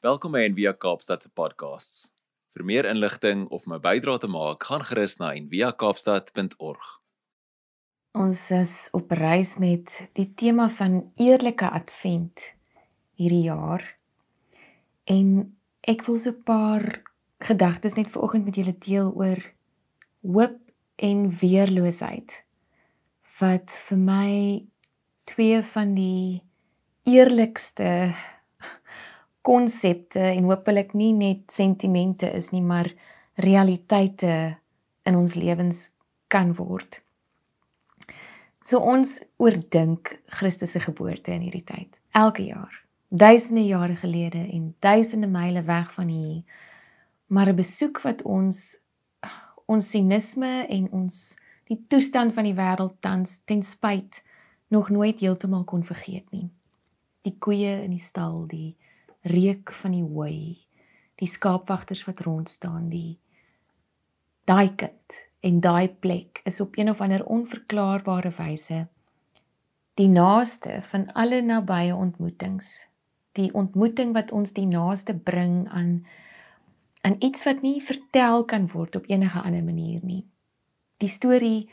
Welkom by Envia Kaapstad se podcasts. Vir meer inligting of my bydrae te maak, gaan gerus na enviakaapstad.org. Ons is op reis met die tema van eerlike advent hierdie jaar. En ek wil so 'n paar gedagtes net vanoggend met julle deel oor hoop en weerloosheid. Wat vir my twee van die eerlikste konsepte en hopelik nie net sentimente is nie, maar realiteite in ons lewens kan word. So ons oordink Christus se geboorte in hierdie tyd, elke jaar, duisende jare gelede en duisende myle weg van hier. Maar 'n besoek wat ons ons sinisme en ons die toestand van die wêreld tans ten spyt nog nooit heeltemal kon vergeet nie. Die koeie in die stal, die reuk van die hooi, die skaapwagters wat rond staan, die daai kind en daai plek is op een of ander onverklaarbare wyse die naaste van alle nabye ontmoetings. Die ontmoeting wat ons die naaste bring aan aan iets wat nie vertel kan word op enige ander manier nie. Die storie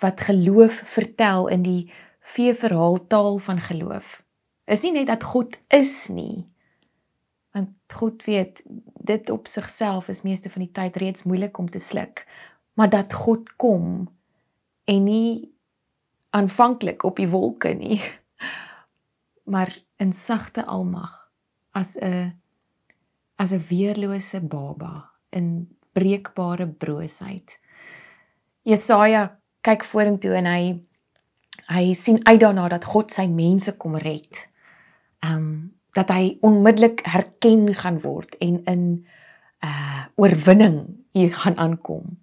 wat geloof vertel in die vee verhaaltaal van geloof. Is nie net dat God is nie, want God weet dit op sigself is meeste van die tyd reeds moeilik om te sluk maar dat God kom en nie aanvanklik op die wolke nie maar in sagte almag as 'n as 'n weerlose baba in breekbare broosheid Jesaja kyk vorentoe en hy hy sien uit daarna dat God sy mense kom red. Um dat hy onmiddellik herken gaan word en in uh oorwinning hier gaan aankom.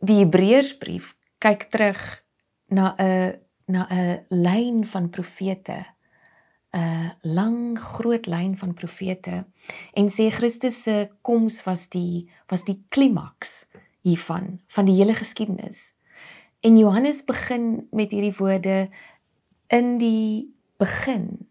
Die Hebreërsbrief kyk terug na 'n na 'n lyn van profete 'n lang groot lyn van profete en sê Christus se koms was die was die klimaks hiervan van die hele geskiedenis. En Johannes begin met hierdie woorde in die begin.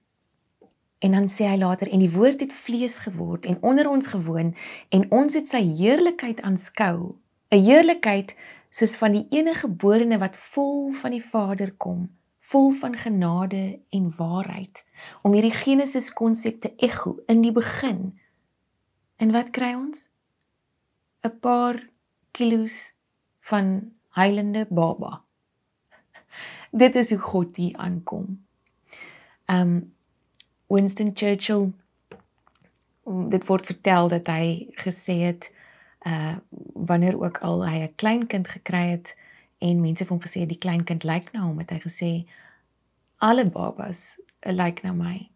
En dan sê hy later en die woord het vlees geword en onder ons gewoon en ons het sy heerlikheid aanskou, 'n heerlikheid soos van die enige geborene wat vol van die Vader kom, vol van genade en waarheid. Om hierdie Genesis konsep te ekho in die begin. En wat kry ons? 'n paar kilos van heilende baba. Dit is hoe God hier aankom. Um Winston Churchill dit word vertel dat hy gesê het uh wanneer ook al hy 'n klein kind gekry het en mense het hom gesê die klein kind lyk na hom het hy gesê alle babas lyk na my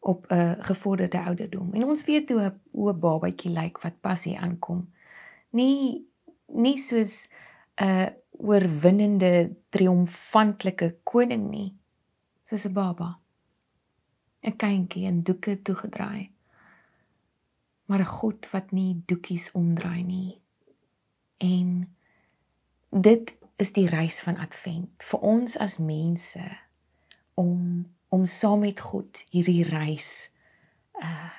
op 'n uh, gevorderde ouderdom. En ons weet hoe 'n hoe 'n babatjie lyk wat pas hier aankom. Nie nie soos 'n uh, oorwinnende triomfantelike koning nie soos 'n baba 'n kindjie in doeke toegedraai. Maar 'n God wat nie doekies omdraai nie. En dit is die reis van Advent vir ons as mense om om saam met God hierdie reis uh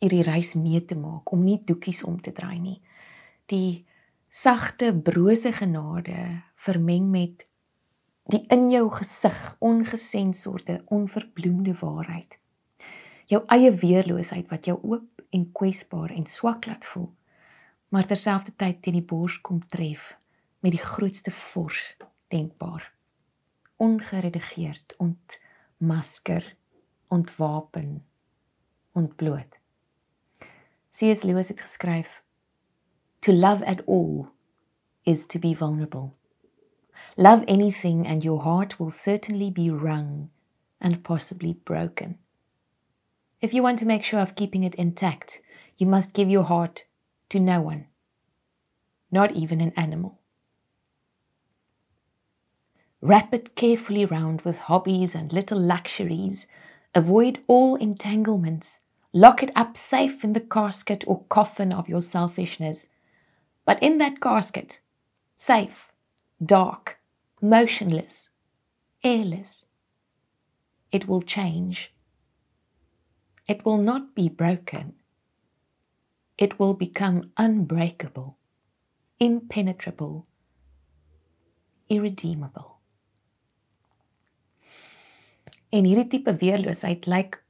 hierdie reis mee te maak om nie doekies om te draai nie. Die sagte brose genade vermeng met die in jou gesig ongesensorde onverbloemde waarheid. Jou eie weerloosheid wat jou oop en kwesbaar en swak laat voel maar terselfdertyd teen die bors kom tref met die grootste vors denkbaar. Ongeredigeerd ontmasker ontwapen ontbloot. C.S. Lewis het geskryf to love at all is to be vulnerable Love anything, and your heart will certainly be wrung and possibly broken. If you want to make sure of keeping it intact, you must give your heart to no one, not even an animal. Wrap it carefully round with hobbies and little luxuries. Avoid all entanglements. Lock it up safe in the casket or coffin of your selfishness. But in that casket, safe, dark, motionless, airless. It will change. it will not be broken. It will become unbreakable, impenetrable, irredeemable. En hierdie tipe weerloosheid lyk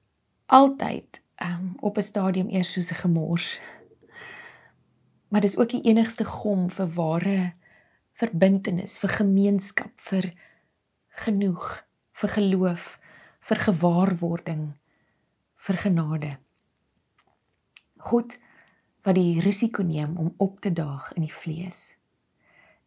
altyd um, op 'n stadium eers soos 'n gemors. Maar dis ook die enigste gom vir ware verbintenis, vir gemeenskap, vir genoeg, vir geloof, vir gewaarwording, vir genade. God wat die risiko neem om op te daag in die vlees.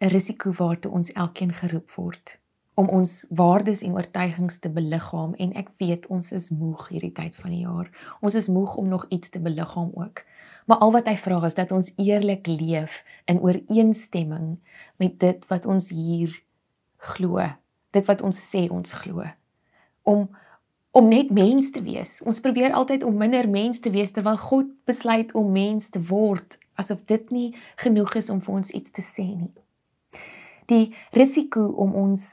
'n Risiko waartoe ons elkeen geroep word om ons waardes en oortuigings te beliggaam en ek weet ons is moeg hierdie tyd van die jaar. Ons is moeg om nog iets te beliggaam ook. Maar al wat hy vra is dat ons eerlik leef in ooreenstemming met dit wat ons hier glo, dit wat ons sê ons glo. Om om net mens te wees. Ons probeer altyd om minder mens te wees terwyl God besluit om mens te word, asof dit nie genoeg is om vir ons iets te sê nie. Die risiko om ons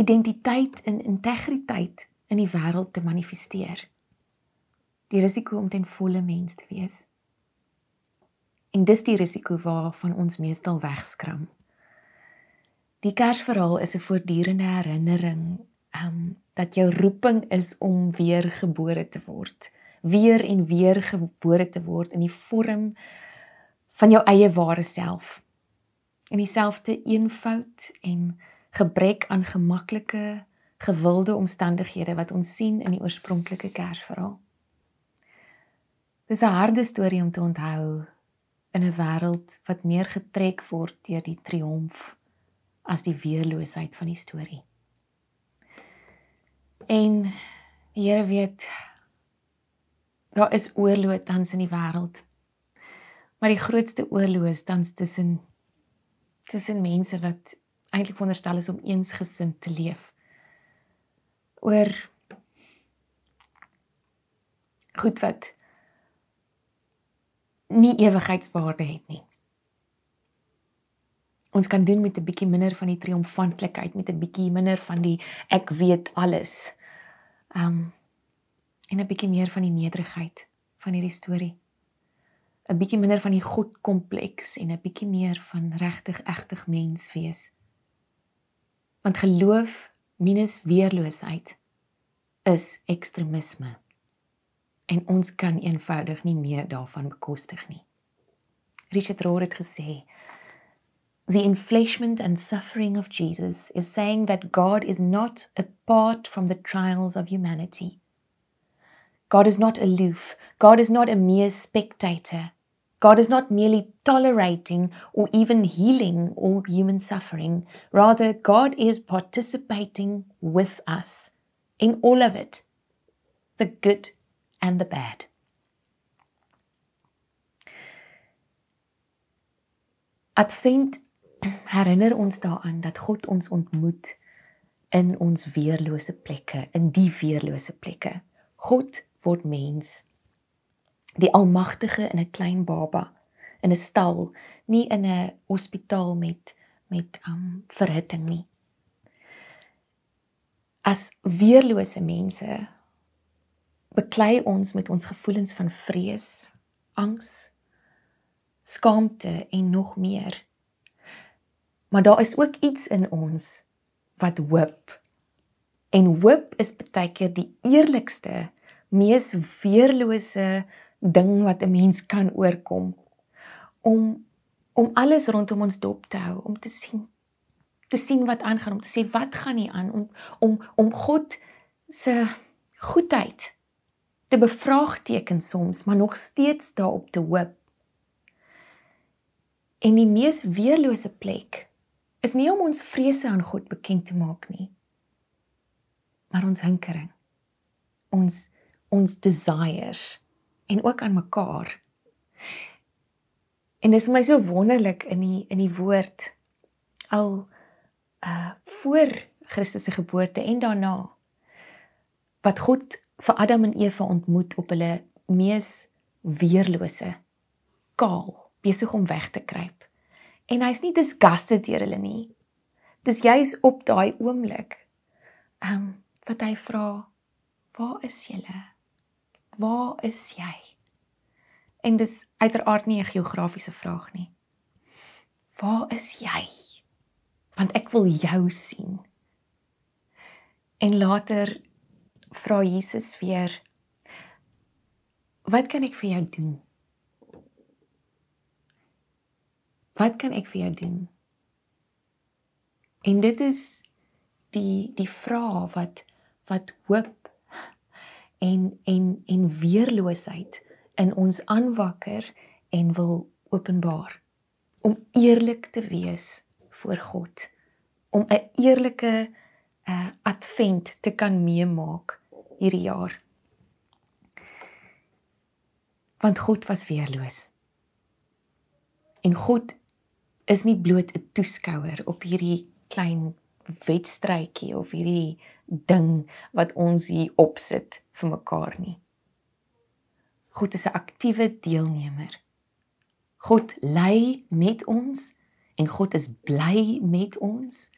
identiteit en integriteit in die wêreld te manifesteer. Die risiko om ten volle mens te wees. En dis die risiko waarvan ons meestal wegskram. Die Kersverhaal is 'n voortdurende herinnering um dat jou roeping is om weer gebore te word, weer en weer gebore te word in die vorm van jou eie ware self. In dieselfde eenvoud en gebrek aan gemaklike gewilde omstandighede wat ons sien in die oorspronklike Kersverhaal. Dis 'n harde storie om te onthou in 'n wêreld wat meer getrek word deur die triomf as die weerloosheid van die storie. En die Here weet daar is oorlog tans in die wêreld. Maar die grootste oorlog is tans tussen tussen mense wat eintlik veronderstel is om eensgesind te leef. Oor goed wat nie ewigheidswaarde het nie. Ons kan doen met 'n bietjie minder van die triomfantlikheid, met 'n bietjie minder van die ek weet alles. Um en 'n bietjie meer van die nederigheid van hierdie storie. 'n bietjie minder van die God kompleks en 'n bietjie meer van regtig egtig mens wees. Want geloof minus weerloosheid is ekstremisme. En ons kan eenvoudig nie meer daarvan bekostig nie. Richard Rohr het gesê, The enfleshment and suffering of Jesus is saying that God is not apart from the trials of humanity. God is not aloof. God is not a mere spectator. God is not merely tolerating or even healing all human suffering. Rather, God is participating with us in all of it the good and the bad. Advent herinner ons daaraan dat God ons ontmoet in ons weerlose plekke, in die weerlose plekke. God word mens die almagtige in 'n klein baba in 'n stal, nie in 'n hospitaal met met um verhitting nie. As weerlose mense beklei ons met ons gevoelens van vrees, angs, skaamte en nog meer. Maar daar is ook iets in ons wat hoop. En hoop is baie keer die eerlikste, mees weerlose ding wat 'n mens kan oorkom om om alles rondom ons dop te hou om te sien te sien wat aangaan om te sê wat gaan nie aan om om om God se goedheid te bevraagteken soms maar nog steeds daarop te hoop en die mees weerlose plek is nie om ons vrese aan God bekend te maak nie maar ons hinkering ons ons desires en ook aan mekaar. En dit is my so wonderlik in die in die woord al uh voor Christus se geboorte en daarna wat God vir Adam en Eva ontmoet op hulle mees weerlose kaal besig om weg te kruip. En hy's nie disgusted deur hulle nie. Dis juis op daai oomblik. Ehm um, wat hy vra, "Waar is julle?" waar is jy? En dis uiteraard nie 'n geografiese vraag nie. Waar is jy? Want ek wil jou sien. En later vra Jesus weer: Wat kan ek vir jou doen? Wat kan ek vir jou doen? En dit is die die vraag wat wat hoop en en en weerloosheid in ons aanwakker en wil openbaar om eerlik te wees voor God om 'n eerlike uh, advent te kan meemaak hierdie jaar. Want God was weerloos. En God is nie bloot 'n toeskouer op hierdie klein wedstrydjie of hierdie ding wat ons hier opsit vir mekaar nie. God is 'n aktiewe deelnemer. God lei met ons en God is bly met ons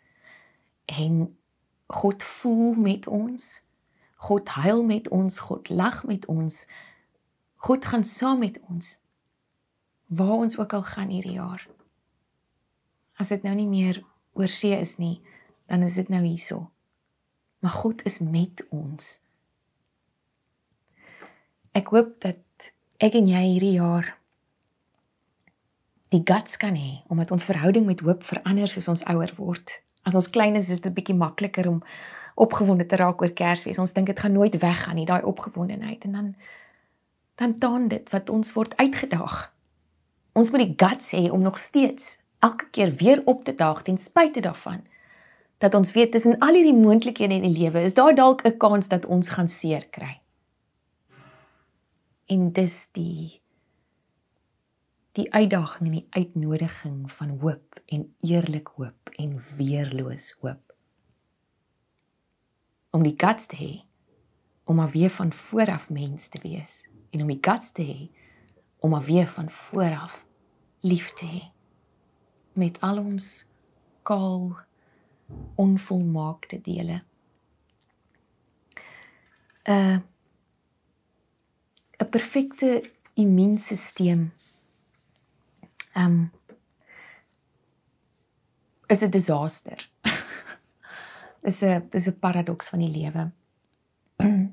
en God voel met ons. God huil met ons, God lag met ons. God gaan saam met ons. Waar ons ook al gaan hierdie jaar. As dit nou nie meer oor see is nie, dan is dit nou hierso. Maar God is met ons. Ek hoop dat ek en jy hierdie jaar die guts kan hê omdat ons verhouding met hoop verander soos ons ouer word. As ons klein is, is dit bietjie makliker om opgewonde te raak oor Kersfees. Ons dink dit gaan nooit weggaan nie, daai opgewondenheid en dan dan taan dit wat ons word uitgedaag. Ons moet die guts hê om nog steeds elke keer weer op te daag ten spyte daarvan dat ons weet tussen al hierdie moontlikhede in die lewe is daar dalk 'n kans dat ons gaan seer kry. En dis die die uitdaging en die uitnodiging van hoop en eerlik hoop en weerloos hoop. Om die guts te hê om maar weer van vooraf mens te wees en om die guts te hê om maar weer van vooraf lief te hê met al ons kaal onvolmaakte dele. uh, 'n perfekte immuunstelsel ehm um, is 'n disaster. Is 'n dis 'n paradoks van die lewe.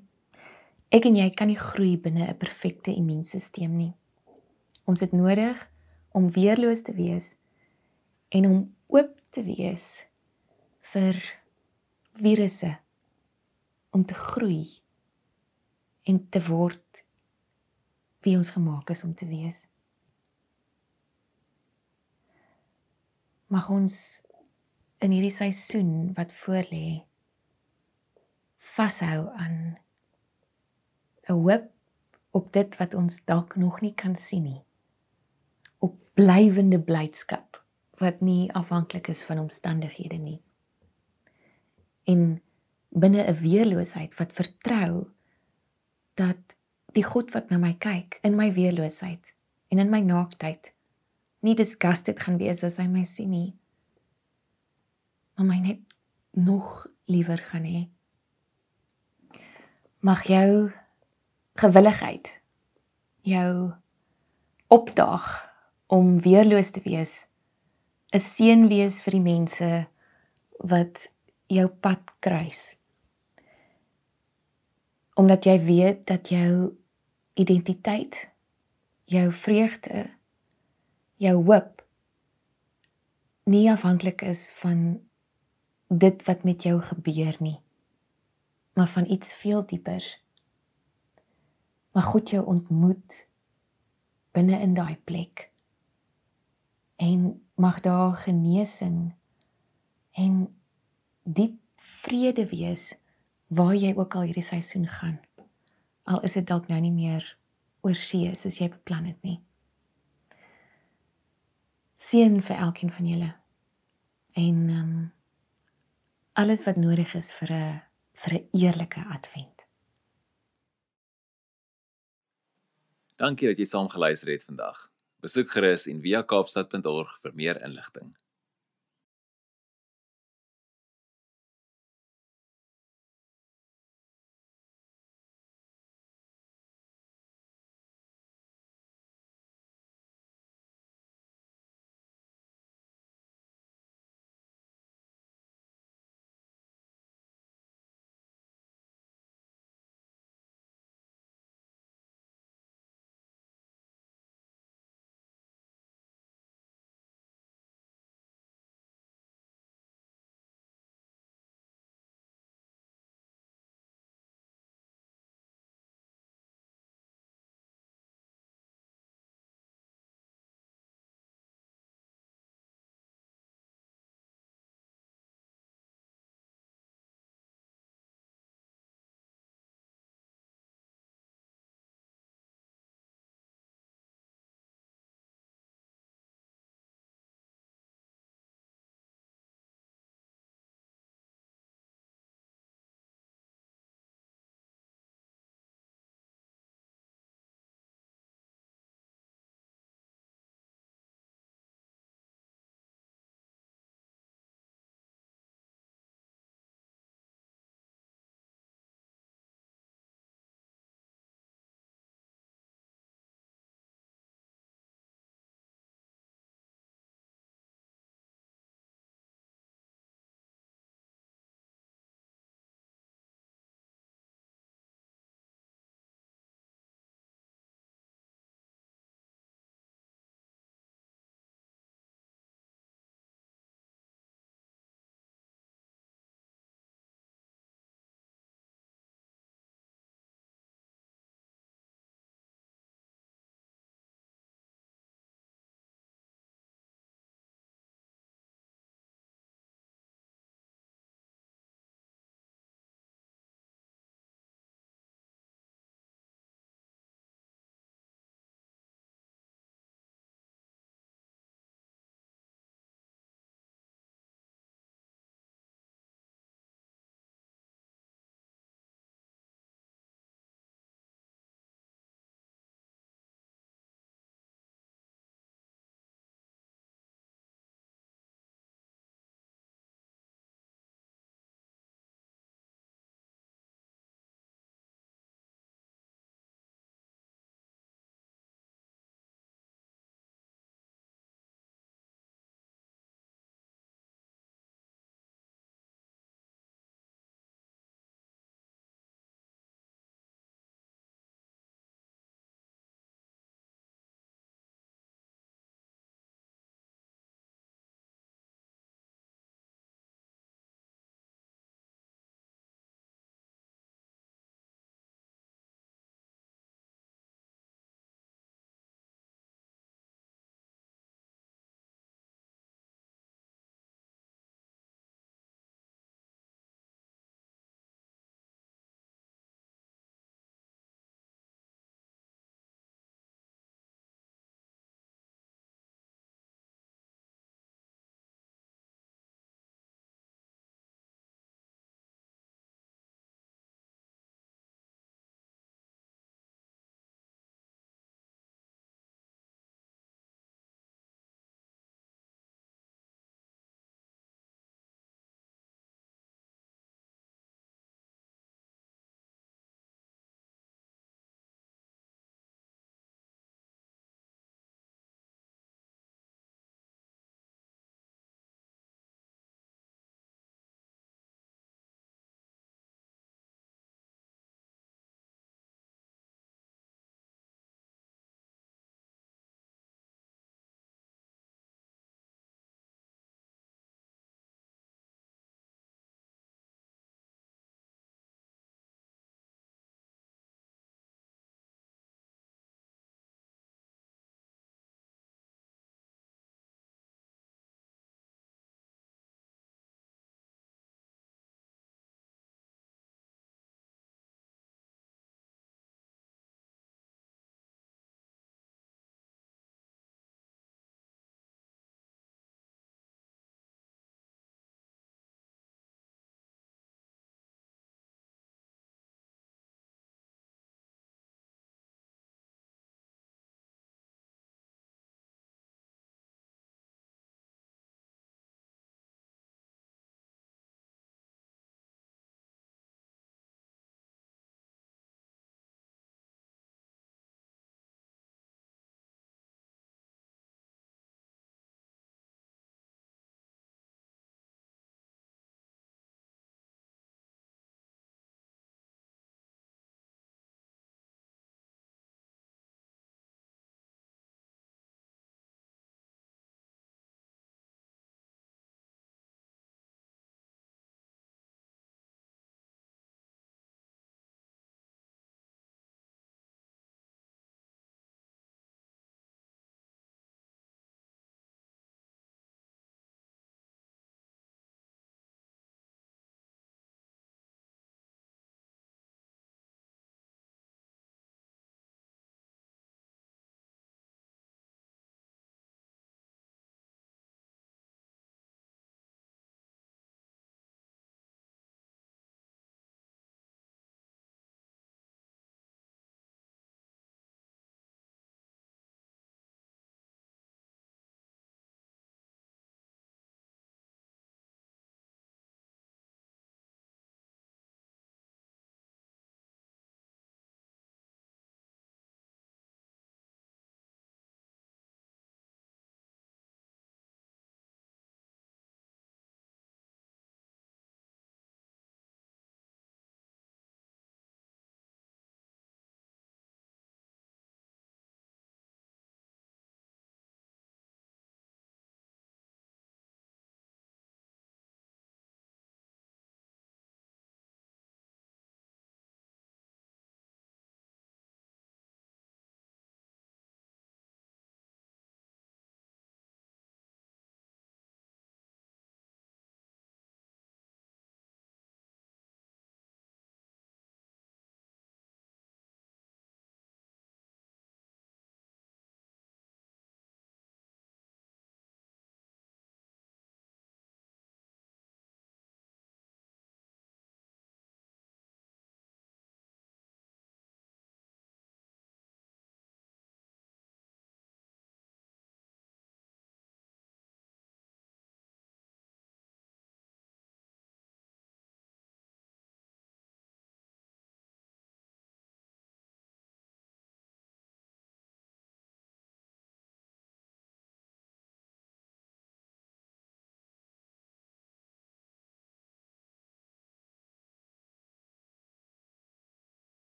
Ek en jy kan nie groei binne 'n perfekte immuunstelsel nie. Ons het nodig om weerloos te wees en om oop te wees vir virusse om te groei en te word wie ons gemaak is om te wees. mag ons in hierdie seisoen wat voorlê vashou aan 'n hoop op dit wat ons dalk nog nie kan sien nie op blywende blydskap wat nie afhanklik is van omstandighede nie en binne 'n weerloosheid wat vertrou dat die God wat na my kyk in my weerloosheid en in my naaktheid nie disgusted gaan wees as hy my sien nie. Maar my net nog liewer gaan hê. Mag jou gewilligheid jou opdaag om weerloos te wees 'n seën wees vir die mense wat jou pad kruis. Omdat jy weet dat jou identiteit, jou vreugde jou hoop nie afhanklik is van dit wat met jou gebeur nie. Maar van iets veel dieper maar God jou ontmoet binne in daai plek. En mag daar genesing en diep vrede wees waar jy ook al hierdie seisoen gaan. Al is dit dalk nou nie meer oor see soos jy beplan het nie. Seën vir elkeen van julle. En ehm um, alles wat nodig is vir 'n vir 'n eerlike advent. Dankie dat jy saam geluister het vandag. Besoek gerus en via kaapstad.org vir meer inligting.